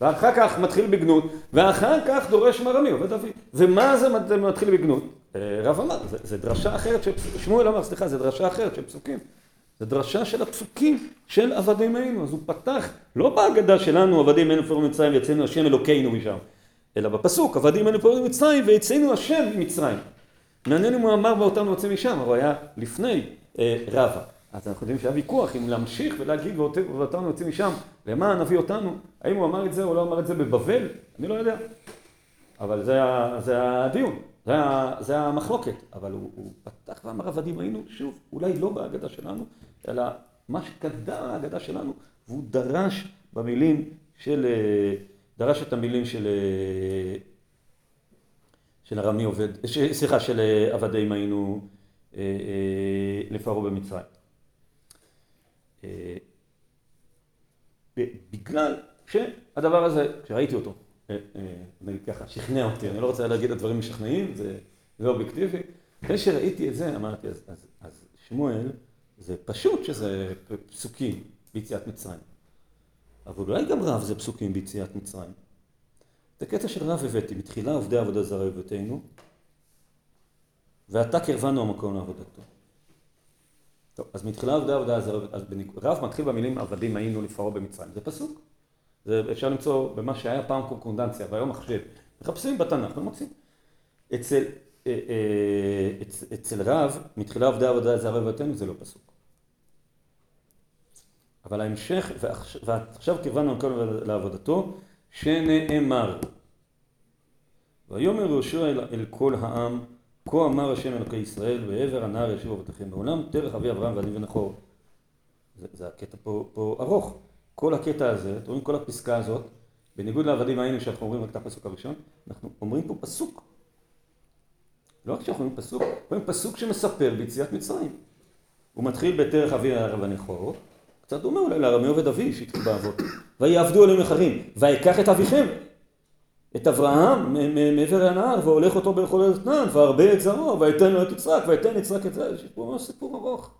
ואחר כך מתחיל בגנות, ואחר כך דורש מרמי, עובד אבי, ומה זה מתחיל בגנות? אה, רב אמר, זה, זה דרשה אחרת, שמואל אמר, סליחה, זה דרשה אחרת של פסוקים. זה דרשה של הפסוקים של עבדים היינו. אז הוא פתח, לא בהגדה שלנו, עבדים היינו פרעו ממצרים ויצאנו השם אלוקינו משם, אלא בפסוק, עבדים היינו פרעו ממצרים ויצאנו השם ממצרים. מעניין אם הוא אמר באותנו יוצא משם, הוא היה לפני אה, רבא. אז אנחנו יודעים שהיה ויכוח אם להמשיך ולהגיד ואותנו יוצאים משם, למה נביא אותנו? האם הוא אמר את זה או לא אמר את זה בבבל? אני לא יודע. אבל זה, זה הדיון. זה, זה המחלוקת, אבל הוא, הוא פתח ואמר עבדים היינו, שוב, אולי לא בהגדה שלנו, אלא מה שקדם להגדה שלנו, והוא דרש במילים של, דרש את המילים של, של ארמי עובד, סליחה, של עבדים היינו לפרעה במצרים. בגלל שהדבר הזה, כשראיתי אותו, נגיד ככה, שכנע אותי, אני לא רוצה להגיד את הדברים משכנעים, זה לא אובייקטיבי. אחרי שראיתי את זה, אמרתי, אז, אז, אז שמואל, זה פשוט שזה פסוקים ביציאת מצרים. אבל אולי גם רב זה פסוקים ביציאת מצרים. את הקטע של רב הבאתי, מתחילה עובדי עבודה זרה הבאתנו, ועתה קרבנו המקום לעבודתו. טוב, אז מתחילה עובדי עבודה זרה, אז רב מתחיל במילים עבדים היינו לפרעה במצרים, זה פסוק. זה אפשר למצוא במה שהיה פעם קורקונדנציה, והיום מחשב. מחפשים בתנ"ך ומוצאים. אצל, אה, אה, אצל, אצל רב, מתחילה עובדי עבודה זרה ובתינו, זה לא פסוק. אבל ההמשך, ועכשיו כיוונו הכל לעבודתו, שנאמר. ויאמר יהושע אל, אל כל העם, כה אמר השם אלוקי ישראל, ועבר הנער ישוב אבותיכם בעולם, תרך אבי אברהם ואני ונחור. זה, זה הקטע פה, פה ארוך. כל הקטע הזה, אתם רואים כל הפסקה הזאת, בניגוד לעבדים היינו שאנחנו אומרים רק את הפסוק הראשון, אנחנו אומרים פה פסוק. לא רק שאנחנו אומרים פסוק, אומרים פסוק שמספר ביציאת מצרים. הוא מתחיל בתרך אבי ונכור, קצת דומה אולי לארמי עובד אבי שהתחיל באבות. ויעבדו עליהם אחרים, ויקח את אביכם, את אברהם מעבר הנהר, והולך אותו בכל אתנן, והרבה את זרעו, ויתן לו את יצחק, ויתן יצחק את זה, יש פה ממש סיפור ארוך.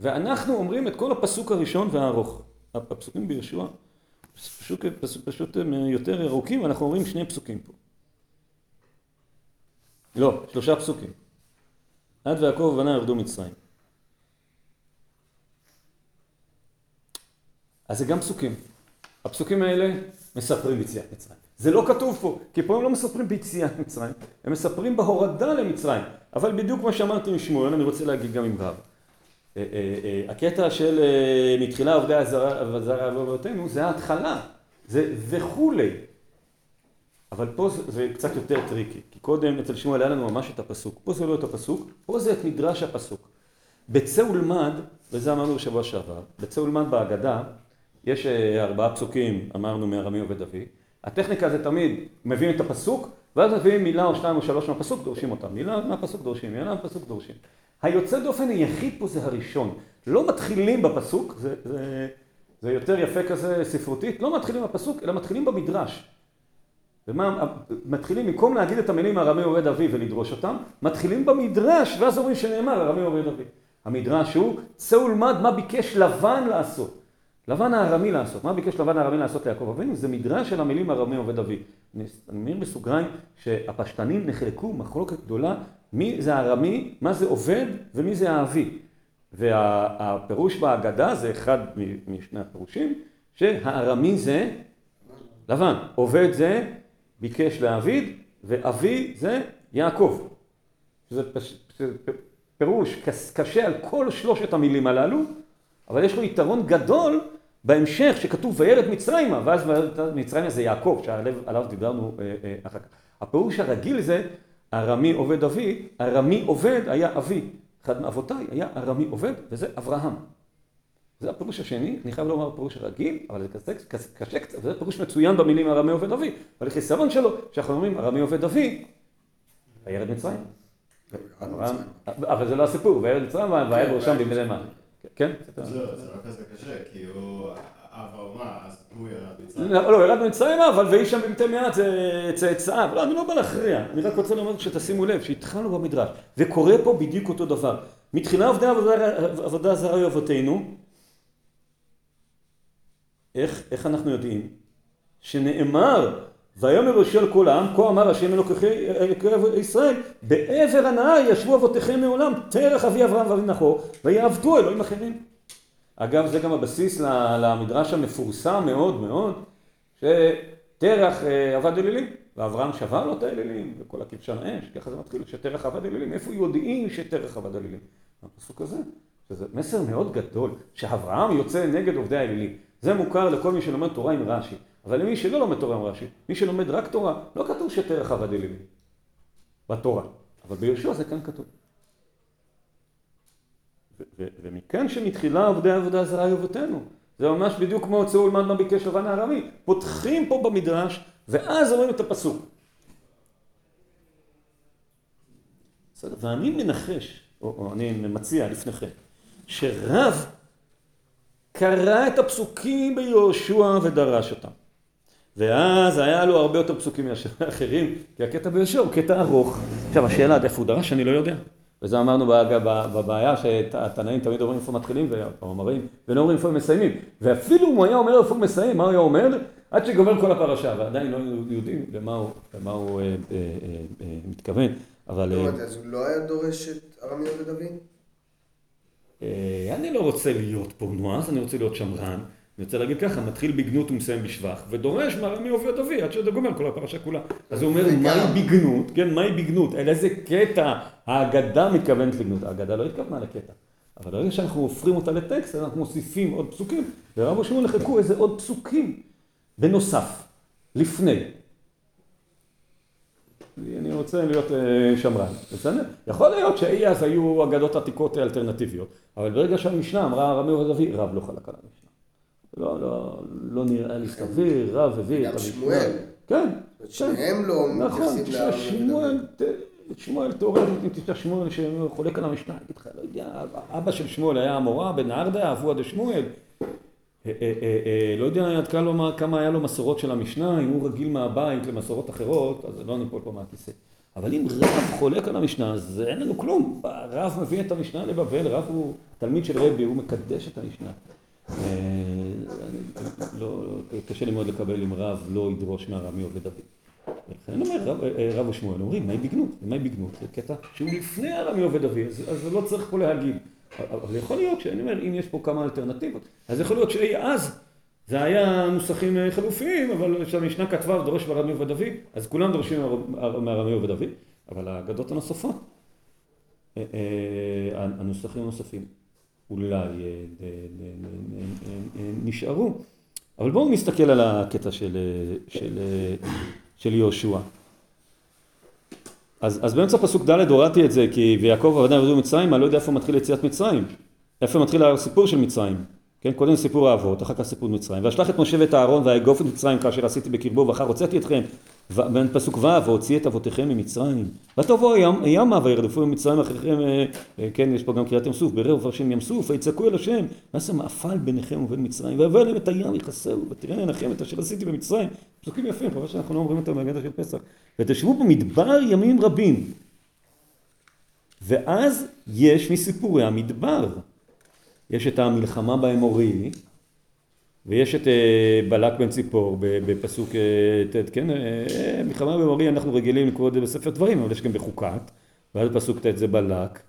ואנחנו אומרים את כל הפסוק הראשון והארוך. הפסוקים ביהושע פשוט, פשוט, פשוט הם יותר ארוכים, אנחנו אומרים שני פסוקים פה. לא, שלושה פסוקים. עד ויעקב ובנה ירדו מצרים. אז זה גם פסוקים. הפסוקים האלה מספרים ביציאת מצרים. זה לא כתוב פה, כי פה הם לא מספרים ביציאת מצרים, הם מספרים בהורדה למצרים. אבל בדיוק כמו שאמרתי עם שמואל, אני רוצה להגיד גם עם רב. אה, אה, אה, הקטע של מתחילה עובדי עבודה זרה היו אבותינו זה ההתחלה, זה וכולי. אבל פה זה, זה קצת יותר טריקי, כי קודם אצל שמואל היה לנו ממש את הפסוק. פה זה לא את הפסוק, פה זה את מדרש הפסוק. בצא ולמד, וזה אמרנו בשבוע שעבר, בצא ולמד בהגדה, יש ארבעה פסוקים, אמרנו מארמי אובד אבי. הטכניקה זה תמיד מביאים את הפסוק, ואז מביאים מילה או שתיים או שלוש מהפסוק, דורשים אותם. מילה מהפסוק דורשים, מילה מהפסוק דורשים. היוצא דופן היחיד פה זה הראשון. לא מתחילים בפסוק, זה, זה, זה יותר יפה כזה ספרותית, לא מתחילים בפסוק, אלא מתחילים במדרש. ומה, מתחילים, במקום להגיד את המילים ארמי עובד אבי ולדרוש אותם, מתחילים במדרש, ואז אומרים שנאמר ארמי עובד אבי. המדרש הוא, צא ולמד מה ביקש לבן לעשות. לבן הארמי לעשות. מה ביקש לבן הארמי לעשות ליעקב אבינו? זה מדרש של המילים ארמי עובד אבי. אני מעיר בסוגריים שהפשטנים נחלקו מחלוקת גדולה מי זה ארמי, מה זה עובד ומי זה האבי. והפירוש בהגדה זה אחד משני הפירושים, שהארמי זה לבן, עובד זה ביקש להעביד, ואבי זה יעקב. שזה פירוש קשה על כל שלושת המילים הללו, אבל יש לו יתרון גדול בהמשך שכתוב וירד מצרימה, ואז מצרימה זה יעקב, שעליו דיברנו אה, אה, אחר כך. הפירוש הרגיל זה ארמי עובד אבי, ארמי עובד היה אבי. אחד מאבותיי היה ארמי עובד, וזה אברהם. זה הפירוש השני, אני חייב לומר פירוש רגיל, אבל זה קשה, קשה, קשה קצת, וזה פירוש מצוין במילים ארמי עובד אבי, אבל החיסרון שלו, שאנחנו אומרים ארמי עובד אבי, וירד מצרים. אבל זה לא הסיפור, וירד מצרים, והיה בראשם בימי מה. כן? זה לא כזה קשה, כי הוא... לא, לא, ירד מצרימה, אבל ויהי שם במתי מעט זה צאצאיו. לא, אני לא בא להכריע, אני רק רוצה לומר שתשימו לב, שהתחלנו במדרש, וקורה פה בדיוק אותו דבר. מתחילה עובדי עבודה זרה אבותינו, איך, איך אנחנו יודעים? שנאמר, ויאמר יהושע על כל העם, כה אמר השם אלוקי ישראל, בעבר הנהר ישבו אבותיכם מעולם, תרך אבי אברהם ואבי נחור, ויעבדו אלוהים אחרים. אגב, זה גם הבסיס למדרש המפורסם מאוד מאוד, שתרח אה, עבד אלילים, ואברהם שבר לו את האלילים, וכל הכבשן האש, ככה זה מתחיל, שתרח עבד אלילים. איפה יודעים שתרח עבד אלילים? הפסוק הזה, שזה מסר מאוד גדול, שאברהם יוצא נגד עובדי האלילים. זה מוכר לכל מי שלומד תורה עם רש"י, אבל למי שלא לומד תורה עם רש"י, מי שלומד רק תורה, לא כתוב שתרח עבד אלילים בתורה, אבל ביהושע זה כאן כתוב. ומכאן שמתחילה עובדי עבודה זרה אבותינו. זה ממש בדיוק כמו צאו ולמד מה ביקש לבן הארמי. פותחים פה במדרש, ואז אומרים את הפסוק. בסדר, ואני מנחש, או, או אני מציע לפניכם, שרב קרא את הפסוקים ביהושע ודרש אותם. ואז היה לו הרבה יותר פסוקים מאחרים, כי הקטע ביהושע הוא קטע ארוך. עכשיו השאלה עד איפה הוא דרש, אני לא יודע. וזה אמרנו בבעיה שהתנאים תמיד אומרים איפה מתחילים והמאמרים, ולא אומרים איפה הם מסיימים. ואפילו אם הוא היה אומר איפה הוא מסיים, מה הוא היה אומר? עד שגומר כל הפרשה, ועדיין לא יודעים למה הוא, אה, אה, אה, מתכוון. אבל... לא, אז הוא לא היה דורש את ארמי ודוד? אני לא רוצה להיות פה נועז, אני רוצה להיות שמרן. אני רוצה להגיד ככה, מתחיל בגנות ומסיים בשבח, ודורש מי עובד אבי עד שזה גומר כל הפרשה כולה. אז הוא אומר, מהי בגנות? כן, מהי בגנות? על איזה קטע ההגדה מתכוונת לגנות? ההגדה לא התכוונה לקטע. אבל ברגע שאנחנו הופכים אותה לטקסט, אנחנו מוסיפים עוד פסוקים, ורב ושמואל חיכו איזה עוד פסוקים בנוסף, לפני. אני רוצה להיות אה, שמרן, בסדר? יכול להיות שאי אז היו אגדות עתיקות אלטרנטיביות, אבל ברגע שהמשנה אמרה רמי ודוד, רב לא חלק על המשנה. לא, לא, לא נראה לי סביר, רב הביא את גם המשנה. שמואל. כן, כן. שניהם לא נכון, מתייחסים תשמע, לאהרון שמואל, שמואל תיאורטית, אם תשמע שמואל שחולק על המשנה, יגיד לך, לא יודע, אבא של שמואל היה המורה בנהרדה, אבוה דשמואל. אה, אה, אה, לא יודע עד כמה היה לו מסורות של המשנה, אם הוא רגיל מהבית למסורות אחרות, אז לא ניפול פה מהכיסא. אבל אם רב חולק על המשנה, אז אין לנו כלום. רב מביא את המשנה לבבל, רב הוא תלמיד של רבי, הוא מקדש את המשנה. אה, לא, קשה לי מאוד לקבל אם רב לא ידרוש מהרמי עובד דוד. אני אומר, רב, אה, רב ושמואל אומרים, מהי בגנות? ומהי בגנות? זה קטע שהוא לפני הרמי עובד אבי, אז, אז לא צריך פה להגיד. אבל יכול להיות שאני אומר, אם יש פה כמה אלטרנטיבות, אז יכול להיות שאי אז זה היה נוסחים אה, חלופיים, אבל כשהמשנה כתבה ודורש מהרמי עובד אבי, אז כולם דורשים מהר- מהרמי עובד אבי, אבל האגדות הנוספות, אה, אה, הנוסחים הנוספים, אולי אה, נשארו. אבל בואו נסתכל על הקטע של, של, של יהושע. אז, אז באמצע פסוק ד' הורדתי את זה, כי ויעקב עבדיו ירדו ממצרים, אני לא יודע איפה מתחיל יציאת מצרים. איפה מתחיל הסיפור של מצרים. כן, קודם סיפור האבות, אחר כך סיפור מצרים. ואשלח את משה ואת אהרון ויאגוף את מצרים כאשר עשיתי בקרבו, ואחר הוצאתי אתכם, פסוק ו', והוציא את אבותיכם ממצרים. ותבואו ימה וירדפו ממצרים אחריכם, אה, אה, כן, יש פה גם קריאת ים סוף, ברר ופרשים ים סוף, ויצעקו אל השם, ועשה מאפל ביניכם ובין מצרים, ויבוא אליהם את הים יכסהו, ותראה עיניכם את אשר עשיתי במצרים. פסוקים יפים, חבל שאנחנו לא אומרים אותם בהגדה של פסח. ותשבו במדבר ימים רבים. ואז יש מסיפורי המדבר. יש את המלחמה באמורי, ויש את אה, בלק בן ציפור בפסוק אה, ט', כן? אה, מלחמה באמורי אנחנו רגילים לקרוא את זה בספר דברים, אבל יש גם בחוקת, ואז בפסוק ט' זה בלק,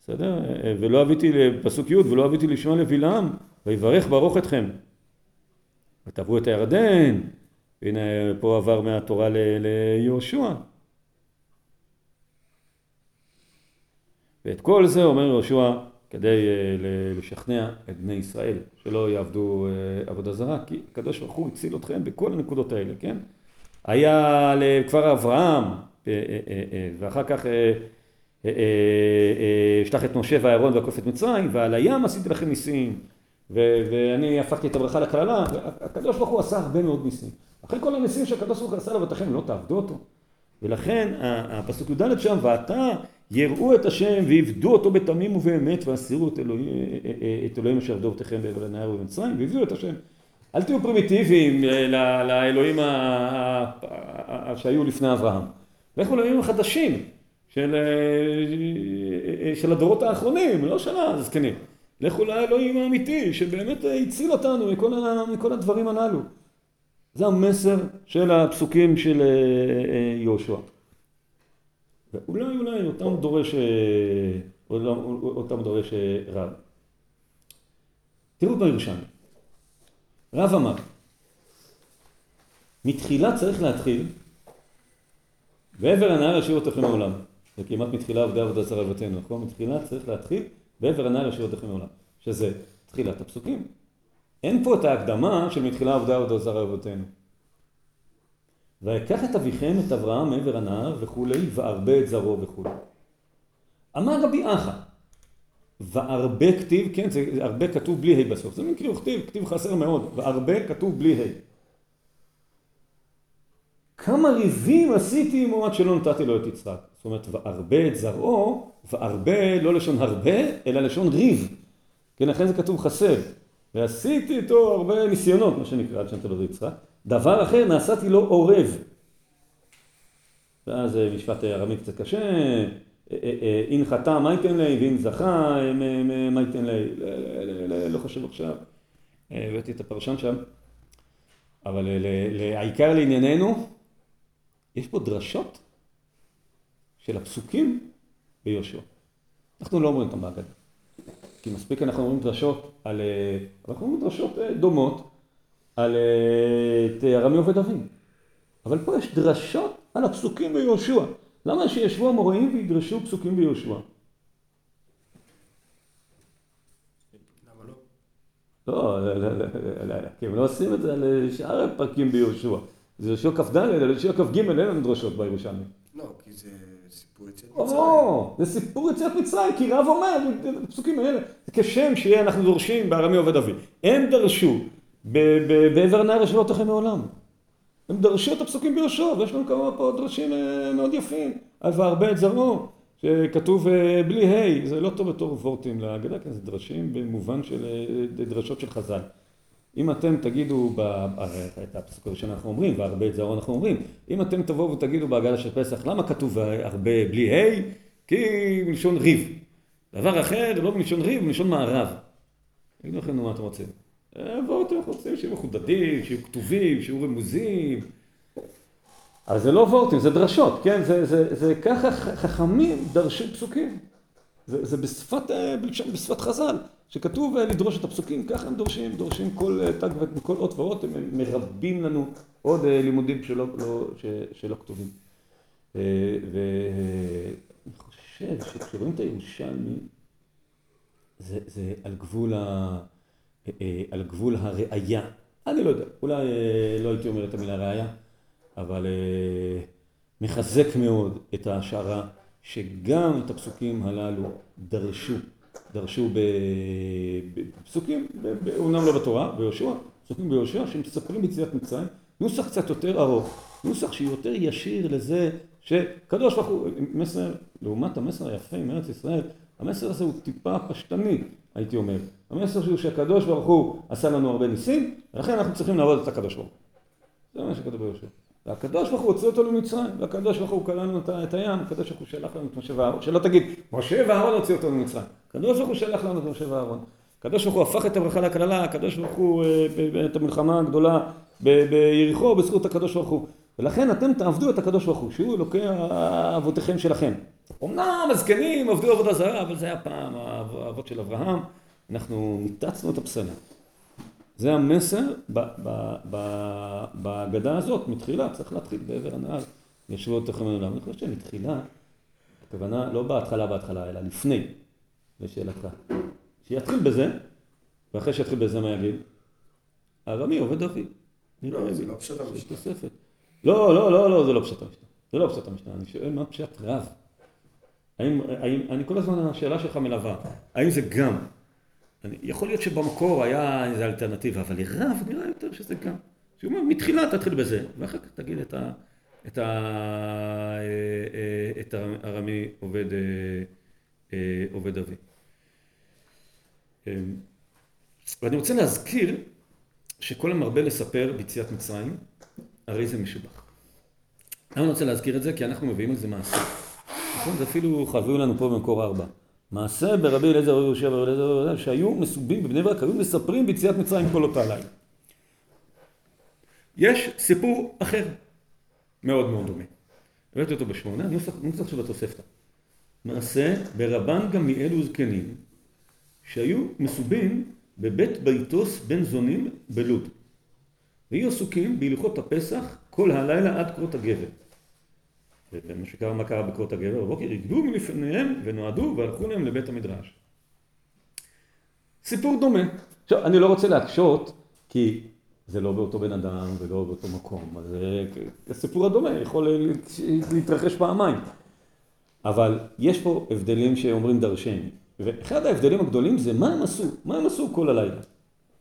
בסדר? ולא אביתי לפסוק י' ולא אביתי לשמוע לבלעם, ויברך ברוך אתכם. ותעברו את הירדן, והנה פה עבר מהתורה ליהושע. ואת כל זה אומר יהושע כדי אה, לשכנע את בני ישראל שלא יעבדו אה, עבודה זרה כי הקדוש ברוך הוא הציל אתכם בכל הנקודות האלה, כן? היה לכפר אברהם אה, ואחר כך אשלח את משה ואהרון ועקוף את מצרים ועל הים עשיתי לכם ניסים ואני הפכתי את הברכה לקללה הקדוש ברוך הוא עשה הרבה מאוד ניסים אחרי כל הניסים שהקדוש ברוך הוא עשה לבתיכם לא תעבדו אותו ולכן הפסוק י"ד שם, ועתה יראו את השם ועבדו אותו בתמים ובאמת והסירו את אלוהים, את אלוהים אשר עבדו בעבר הנהר ובמצרים והביאו את השם. אל תהיו פרימיטיביים לאלוהים ה- שהיו לפני אברהם. לכו לאלוהים החדשים של, של הדורות האחרונים, לא של הזקנים. לכו לאלוהים האמיתי שבאמת הציל אותנו מכל, מכל הדברים הללו. זה המסר של הפסוקים של אה, אה, יהושע. ואולי אולי אותם דורש, אה, אותם- אותם דורש אה, רב. תראו בירושלמי. רב אמר, מתחילה צריך להתחיל, בעבר הנהר ישאיר אותכם מעולם. זה כמעט מתחילה עבדי עבודה זרה אבותינו, נכון? מתחילה צריך להתחיל, בעבר הנהר ישאיר אותכם מעולם. שזה תחילת הפסוקים. אין פה את ההקדמה של מתחילה עבודה עבודה זרה אבותינו. ויקח את אביכם את אברהם מעבר הנהר וכולי, וארבה את זרעו וכולי. אמר רבי אחא, וארבה כתיב, כן, זה הרבה כתוב בלי ה' בסוף, זה מין כאילו כתיב, כתיב חסר מאוד, וארבה כתוב בלי ה'. כמה ריבים עשיתי עמו עד שלא נתתי לו את יצחק. זאת אומרת, וארבה את זרעו, וארבה לא לשון הרבה, אלא לשון ריב. כן, לכן זה כתוב חסר. ועשיתי איתו הרבה ניסיונות, מה שנקרא, עד שנתתי לו את יצחק. דבר אחר, נעשיתי לו עורב. ואז אה, משפט ארמי קצת קשה, אה, אה, אה, אין חטא מה ייתן לי, ואין זכה אה, מה ייתן לי, ל- ל- ל- לא חשוב עכשיו. אה, הבאתי את הפרשן שם, אבל אה, העיקר לענייננו, יש פה דרשות של הפסוקים ביהושע. אנחנו לא אומרים אותם בהגדה. כי מספיק אנחנו אומרים דרשות על... אה, אנחנו אומרים דרשות אה, דומות על אה, ארמי עובד אבים. אבל פה יש דרשות על הפסוקים ביהושע. למה שישבו המוראים וידרשו פסוקים ביהושע? לא, לא, לא, לא, לא, כי הם לא עושים את זה על שאר הפרקים ביהושע. זה יהושע כ"ד, על יהושע כ"ג אין לנו דרשות בירושלמי. לא, כי זה סיפור יציאת מצרים. או, זה סיפור יציאת מצרים, כי רב אומר, הפסוקים האלה, זה כשם שיהיה אנחנו דורשים בארמי עובד אבי. הם דרשו בעבר נהר אשר לא תחם מעולם. הם דרשו את הפסוקים ביהושע, ויש לנו כמה פה דרשים אה, מאוד יפים. אז והרבה את זרעו, שכתוב אה, בלי ה', זה לא טוב בתור וורטים להגדה, כי זה דרשים במובן של אה, דרשות של חז"ל. אם אתם תגידו, ב- את הפסוק הראשון אנחנו אומרים, והרבה את זרעו אנחנו אומרים, אם אתם תבואו ותגידו בהגדה של פסח, למה כתוב הרבה בלי ה'? כי מלשון ריב. דבר אחר, לא מלשון ריב, מלשון מערב. תגידו לכם, נו, מה אתם רוצים? בואו אתם רוצים שיהיו מחודדים, שיהיו כתובים, שיהיו רמוזים. אבל זה לא וורטים, זה דרשות, כן? זה, זה, זה ככה חכמים דרשו פסוקים. זה, זה בשפת, אה, בלשון- בשפת חז"ל, שכתוב אה, לדרוש את הפסוקים, ככה הם דורשים, דורשים כל אה, תג וכל אות ואות, הם מרבים לנו עוד לימודים שלא, לא, שלא כתובים. ואני חושב שכשרואים את הירושלמי, זה, זה על גבול, ה, על גבול הראייה. אני לא יודע, אולי אה, לא הייתי אומר את המילה ראייה, אבל אה, מחזק מאוד את ההשערה שגם את הפסוקים הללו דרשו, דרשו בפסוקים, אומנם לא בתורה, ביהושע, פסוקים ביהושע שמספרים ביציאת מצרים, נוסח קצת יותר ארוך, נוסח שיותר ישיר לזה שקדוש ברוך הוא, מסר, לעומת המסר היפה עם ארץ ישראל, המסר הזה הוא טיפה פשטני, הייתי אומר. המסר הוא שהקדוש ברוך הוא עשה לנו הרבה ניסים, ולכן אנחנו צריכים לעבוד את הקדוש ברוך הוא. זה מה שכתוב ביהושע. והקדוש ברוך הוא הוציא אותנו ממצרים, והקדוש ברוך הוא לנו את- הים, הקדוש ברוך הוא שלח לנו את משה ואהרון, שלא תגיד, משה ואהרון הוציא אותנו ממצרים. הקדוש ברוך הוא שלח לנו את משה ואהרון. הקדוש ברוך הוא הפך את הברכה לקללה, הקדוש ברוך הוא, אה, את המלחמה הגדולה ביריחו בזכות הקדוש ברוך הוא. ולכן אתם תעבדו את הקדוש ברוך הוא, שהוא אלוקי אבותיכם שלכם. אמנם הזקנים עבדו עבודה זרה, אבל זה היה פעם האבות של אברהם. אנחנו ניתצנו את הפסלים. זה המסר בהגדה הזאת, מתחילה, צריך להתחיל בעבר הנהר, ישבו אותכם לעולם. אני חושב שמתחילה, הכוונה לא בהתחלה בהתחלה, אלא לפני, לשאלתך. שיתחיל בזה, ואחרי שיתחיל בזה מה יגיד? ארמי עובד אבי. לא, זה לא פשוט המשנה. לא, לא, לא, לא, זה לא פשט המשנה. זה לא פשט המשנה, אני שואל מה פשט רב. האם, האם, אני כל הזמן, השאלה שלך מלווה, האם זה גם? יכול להיות שבמקור היה איזו אלטרנטיבה, אבל לרב נראה יותר שזה גם. שהוא אומר, מתחילה תתחיל בזה, ואחר כך תגיד את ה... את ה... אה, אה, את הארמי עובד, אה, עובד אבי. אה, ואני רוצה להזכיר שכל המרבה לספר ביציאת מצרים, הרי זה משובח. למה אני רוצה להזכיר את זה? כי אנחנו מביאים על זה מעשה. נכון? זה אפילו חביאו לנו פה במקור ארבע. מעשה ברבי אליעזר רבי יהושע ורבי אליעזר רבי יהושע, שהיו מסובים בבני ברק, היו מספרים ביציאת מצרים כל אותה לילה. יש סיפור אחר, מאוד מאוד דומה. הבאתי אותו בשמונה, נוסח, נוסח של התוספתא. מעשה ברבן גמליאל וזקנים, שהיו מסובים בבית ביתוס בן זונים בלוד. והיו עסוקים בהלכות הפסח כל הלילה עד קרות הגבר. ומה שקרה, מה קרה בקרות הגבר? בבוקר הגדו מלפניהם ונועדו והלכו להם לבית המדרש. סיפור דומה. עכשיו, אני לא רוצה להקשות, כי זה לא באותו בן אדם ולא באותו מקום. אז אה, הסיפור הדומה יכול להתרחש פעמיים. אבל יש פה הבדלים שאומרים דרשני. ואחד ההבדלים הגדולים זה מה הם עשו, מה הם עשו כל הלילה.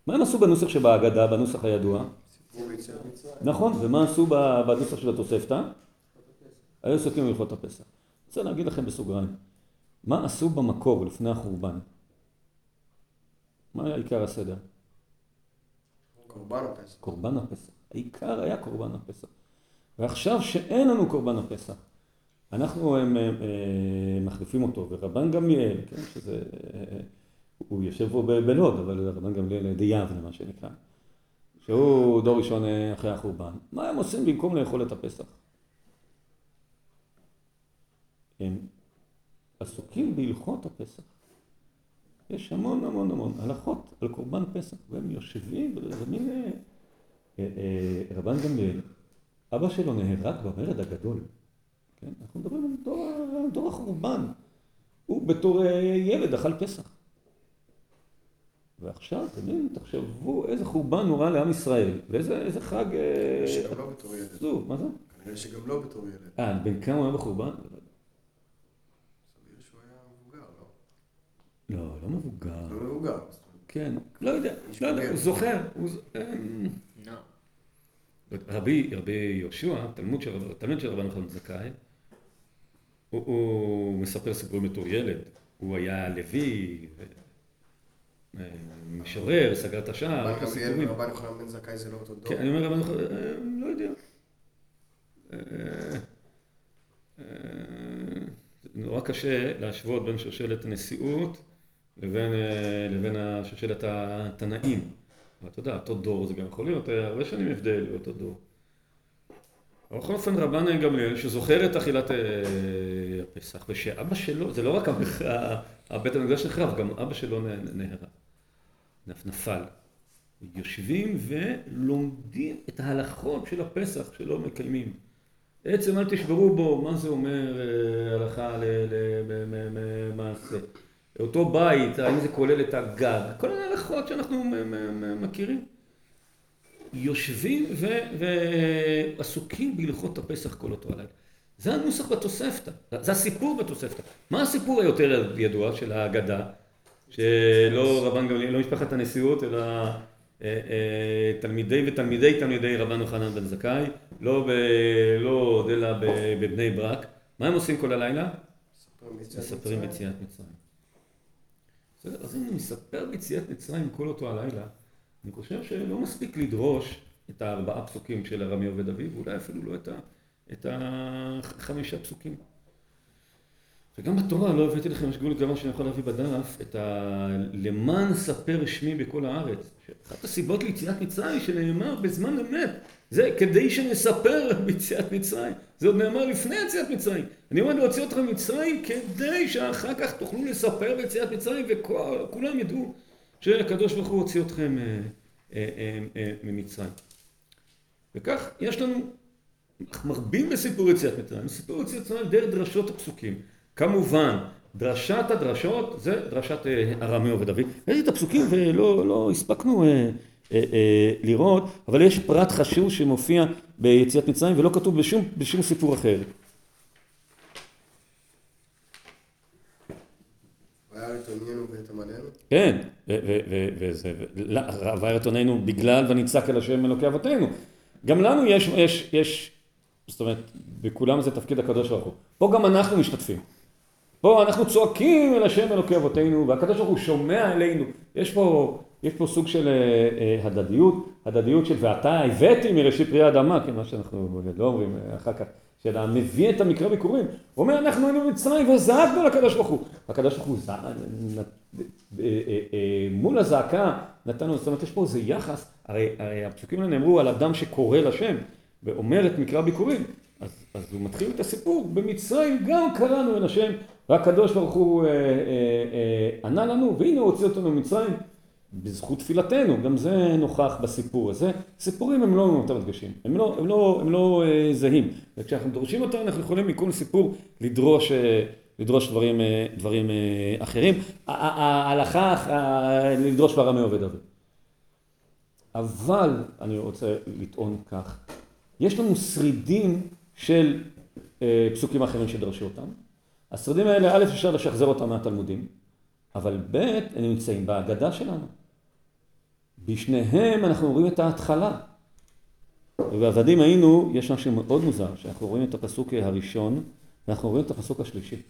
מה הם עשו בנוסח שבהגדה, בנוסח הידוע? סיפור. נכון, ומה עשו בנוסח של התוספתא? היו עסוקים בהלכות הפסח. אני רוצה להגיד לכם בסוגריים, מה עשו במקור לפני החורבן? מה היה עיקר הסדר? קורבן הפסח. קורבן הפסח. העיקר היה קורבן הפסח. ועכשיו שאין לנו קורבן הפסח, אנחנו הם, הם, הם, מחליפים אותו, ורבן גמליאל, כן, שזה, אה, הוא יושב פה בלוד, אבל רבן גמליאל די יבנה, מה שנקרא, שהוא דור ראשון אה, אחרי החורבן, מה הם עושים במקום לאכול את הפסח? הם עסוקים בהלכות הפסח. יש המון המון המון הלכות על קורבן פסח, והם יושבים, וזה מין... אה, אה, אה, רבן גמליאל, אבא שלו נהרג במרד הגדול. כן? אנחנו מדברים על דור, דור החורבן. הוא בתור אה, ילד אכל פסח. ועכשיו, יודעים, תחשבו איזה חורבן נורא לעם ישראל, ואיזה איזה חג... אה, שגם לא בתור ילד. מה זה? כנראה שגם לא בתור ילד. אה, בן כמה הוא היה בחורבן? סביר שהוא היה מבוגר, לא? לא, מבוגר. לא מבוגר. כן, לא יודע, לא יודע. הוא זוכר. אמ, רבי, רבי יהושע, תלמוד של, תלמיד של רבן בן זכאי, הוא, הוא מספר סיפורים בתור ילד. הוא היה לוי, אה, משורר, סגר את השער, רבן גמליאל הסיפורים. ורבן יוחנן בן זכאי זה לא אותו דור. כן, אני אומר רבן יוחנן, אה, לא יודע. אה, אה, נורא קשה להשוות בין שושלת הנשיאות לבין, אה, לבין השושלת התנאים. אתה יודע, אותו דור זה גם יכול להיות אה, הרבה שנים הבדל באותו דור. בכל אופן רבן גמליאל, שזוכר את אכילת אה, הפסח, ושאבא שלו, זה לא רק הבית המקדש נחרב, גם אבא שלו נהרג, נפ- נפל. יושבים ולומדים את ההלכות של הפסח שלא מקיימים. עצם אל תשברו בו, מה זה אומר הלכה למעשה. אותו בית, האם זה כולל את הגג, כל מיני הלכות שאנחנו מכירים. יושבים ועסוקים בהלכות הפסח כל אותו הלילה. זה הנוסח בתוספתא, זה הסיפור בתוספתא. מה הסיפור היותר ידוע של ההגדה? שלא רבן גמליאל, לא משפחת הנשיאות, אלא אה, אה, תלמידי ותלמידי תלמידי רבן יוחנן בן זכאי, לא, לא עוד אלא ב- בבני ברק. מה הם עושים כל הלילה? מספרים מספרים מצרים. בסדר, אז אם אני מספר ביציאת מצרים כל אותו הלילה, אני חושב שלא מספיק לדרוש את הארבעה פסוקים של ארמי עובד אביב, ואולי אפילו לא את החמישה פסוקים. וגם בתורה לא הבאתי לכם שגול גמר שאני יכול להביא בדף, את ה... למען ספר שמי בכל הארץ. אחת הסיבות ליציאת מצרים שנאמר בזמן אמת, זה כדי שנספר ביציאת מצרים. זה עוד נאמר לפני יציאת מצרים. אני עומד להוציא אתכם ממצרים כדי שאחר כך תוכלו לספר ביציאת מצרים וכולם ידעו שהקדוש ברוך הוא הוציא אתכם אה, אה, אה, ממצרים. וכך יש לנו מרבים בסיפור יציאת מצרים. סיפור יציאת מצרים דרך דרשות הפסוקים. כמובן, דרשת הדרשות זה דרשת אה, ארמי עובד אבי. ראיתי את הפסוקים ולא לא הספקנו אה, אה, אה, לראות, אבל יש פרט חשוב שמופיע ביציאת מצרים ולא כתוב בשום, בשום סיפור אחר. כן, וזה, וערת עוננו בגלל ונצעק אל השם אלוקי אבותינו. גם לנו יש, יש, יש, זאת אומרת, בכולם זה תפקיד הקדוש ברוך הוא. פה גם אנחנו משתתפים. פה אנחנו צועקים אל השם אלוקי אבותינו, והקדוש ברוך הוא שומע אלינו. יש פה, יש פה סוג של אה, אה, הדדיות, הדדיות של ואתה הבאתי מראשית פרי האדמה, כן, מה שאנחנו לא אומרים אה, אחר כך, של המביא את המקרא ביקורים. הוא אומר, אנחנו היינו במצרים וזעקנו לקדוש ברוך הוא. הקדוש ברוך הוא אה, מול הזעקה נתנו, זאת אומרת, יש פה איזה יחס, הרי, הרי הפסוקים האלה נאמרו על אדם שקורא לשם ואומר את מקרא ביקורים. אז, אז הוא מתחיל את הסיפור, במצרים גם קראנו אל השם, והקדוש ברוך הוא אה, אה, אה, ענה לנו, והנה הוא הוציא אותנו ממצרים, בזכות תפילתנו, גם זה נוכח בסיפור הזה. סיפורים הם לא יותר הדגשים, הם לא, הם לא, הם לא אה, זהים, וכשאנחנו דורשים אותם אנחנו יכולים מכל סיפור לדרוש, אה, לדרוש דברים, אה, דברים אה, אחרים. ההלכה, אה, לדרוש בארמי עובד אבי. אבל אני רוצה לטעון כך, יש לנו שרידים של אה, פסוקים אחרים שדרשו אותם. השרידים האלה, א', אפשר לשחזר אותם מהתלמודים, אבל ב', הם נמצאים בהגדה שלנו. בשניהם אנחנו רואים את ההתחלה. ובעבדים היינו, יש משהו מאוד מוזר, שאנחנו רואים את הפסוק הראשון, ואנחנו רואים את הפסוק השלישי.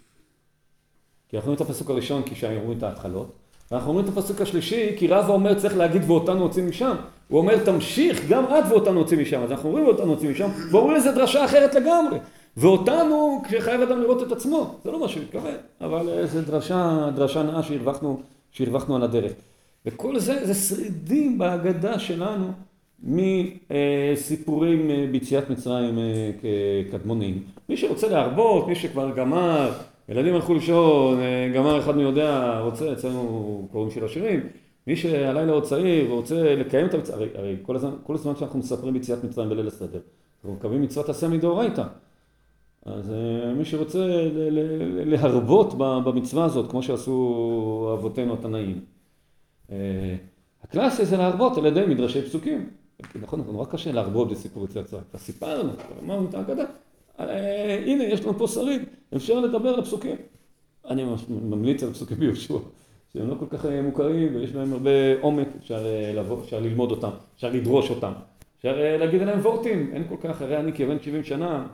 כי אנחנו רואים את הפסוק הראשון כי שם רואים את ההתחלות, ואנחנו רואים את הפסוק השלישי כי רבא אומר צריך להגיד ואותנו הוציא משם. הוא אומר תמשיך גם את ואותנו הוציא משם. אז אנחנו רואים ואותנו הוציא משם, ואומרים לזה דרשה אחרת לגמרי. ואותנו כשחייב אדם לראות את עצמו. זה לא מה שהוא מתכוון, אבל זו דרשה, דרשה נאה שהרווחנו, שהרווחנו על הדרך. וכל זה, זה שרידים בהגדה שלנו מסיפורים אה, ביציאת מצרים אה, כקדמונים. מי שרוצה להרבות, מי שכבר גמר, ילדים הלכו לישון, אה, גמר אחד מי יודע, רוצה, אצלנו קוראים שיר השירים, מי שהלילה עוד צעיר ורוצה לקיים את המצווה, הרי, הרי כל, הזמן, כל הזמן שאנחנו מספרים ביציאת מצרים בליל הסדר, אנחנו מקווים מצוות עשה מדאורייתא. אז אה, מי שרוצה ל- ל- להרבות במצווה הזאת, כמו שעשו אבותינו התנאים, אה, הקלאסי זה להרבות על ידי מדרשי פסוקים. נכון, נורא קשה להרבות בסיפור יציאת מצרים. כבר סיפרנו, כבר אמרנו את ההגדה. אה, הנה, יש לנו פה שרים, אפשר לדבר על הפסוקים. אני ממליץ על פסוקים ביהושע, שהם לא כל כך אה, מוכרים ויש בהם הרבה עומק, אפשר, אה, לבוא, אפשר ללמוד אותם, אפשר לדרוש אותם, אפשר להגיד עליהם וורטים, אין כל כך, הרי אני כבן 70 שנה,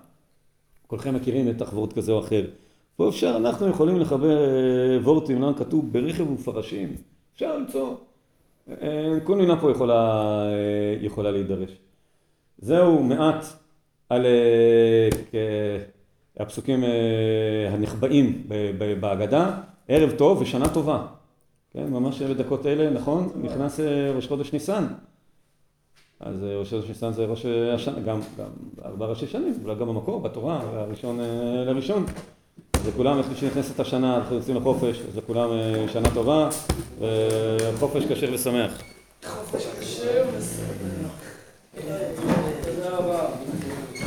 כולכם מכירים בטח וורט כזה או אחר. פה אפשר, אנחנו יכולים לחבר וורטים, למה כתוב ברכב ופרשים, אפשר למצוא. כל מילה פה יכולה, יכולה להידרש. זהו מעט על הפסוקים אה, הנחבאים בהגדה. ערב טוב ושנה טובה. כן, ממש בדקות אלה, נכון? נכנס אה, ראש חודש ניסן. אז אה, ראש חודש ניסן זה ראש השנה, גם, גם ארבע ראשי שנים, אולי גם במקור, בתורה, הראשון לראשון. אז לכולם, איך שנכנסת השנה, אנחנו יוצאים לחופש, אז לכולם שנה טובה, וחופש כשר ושמח.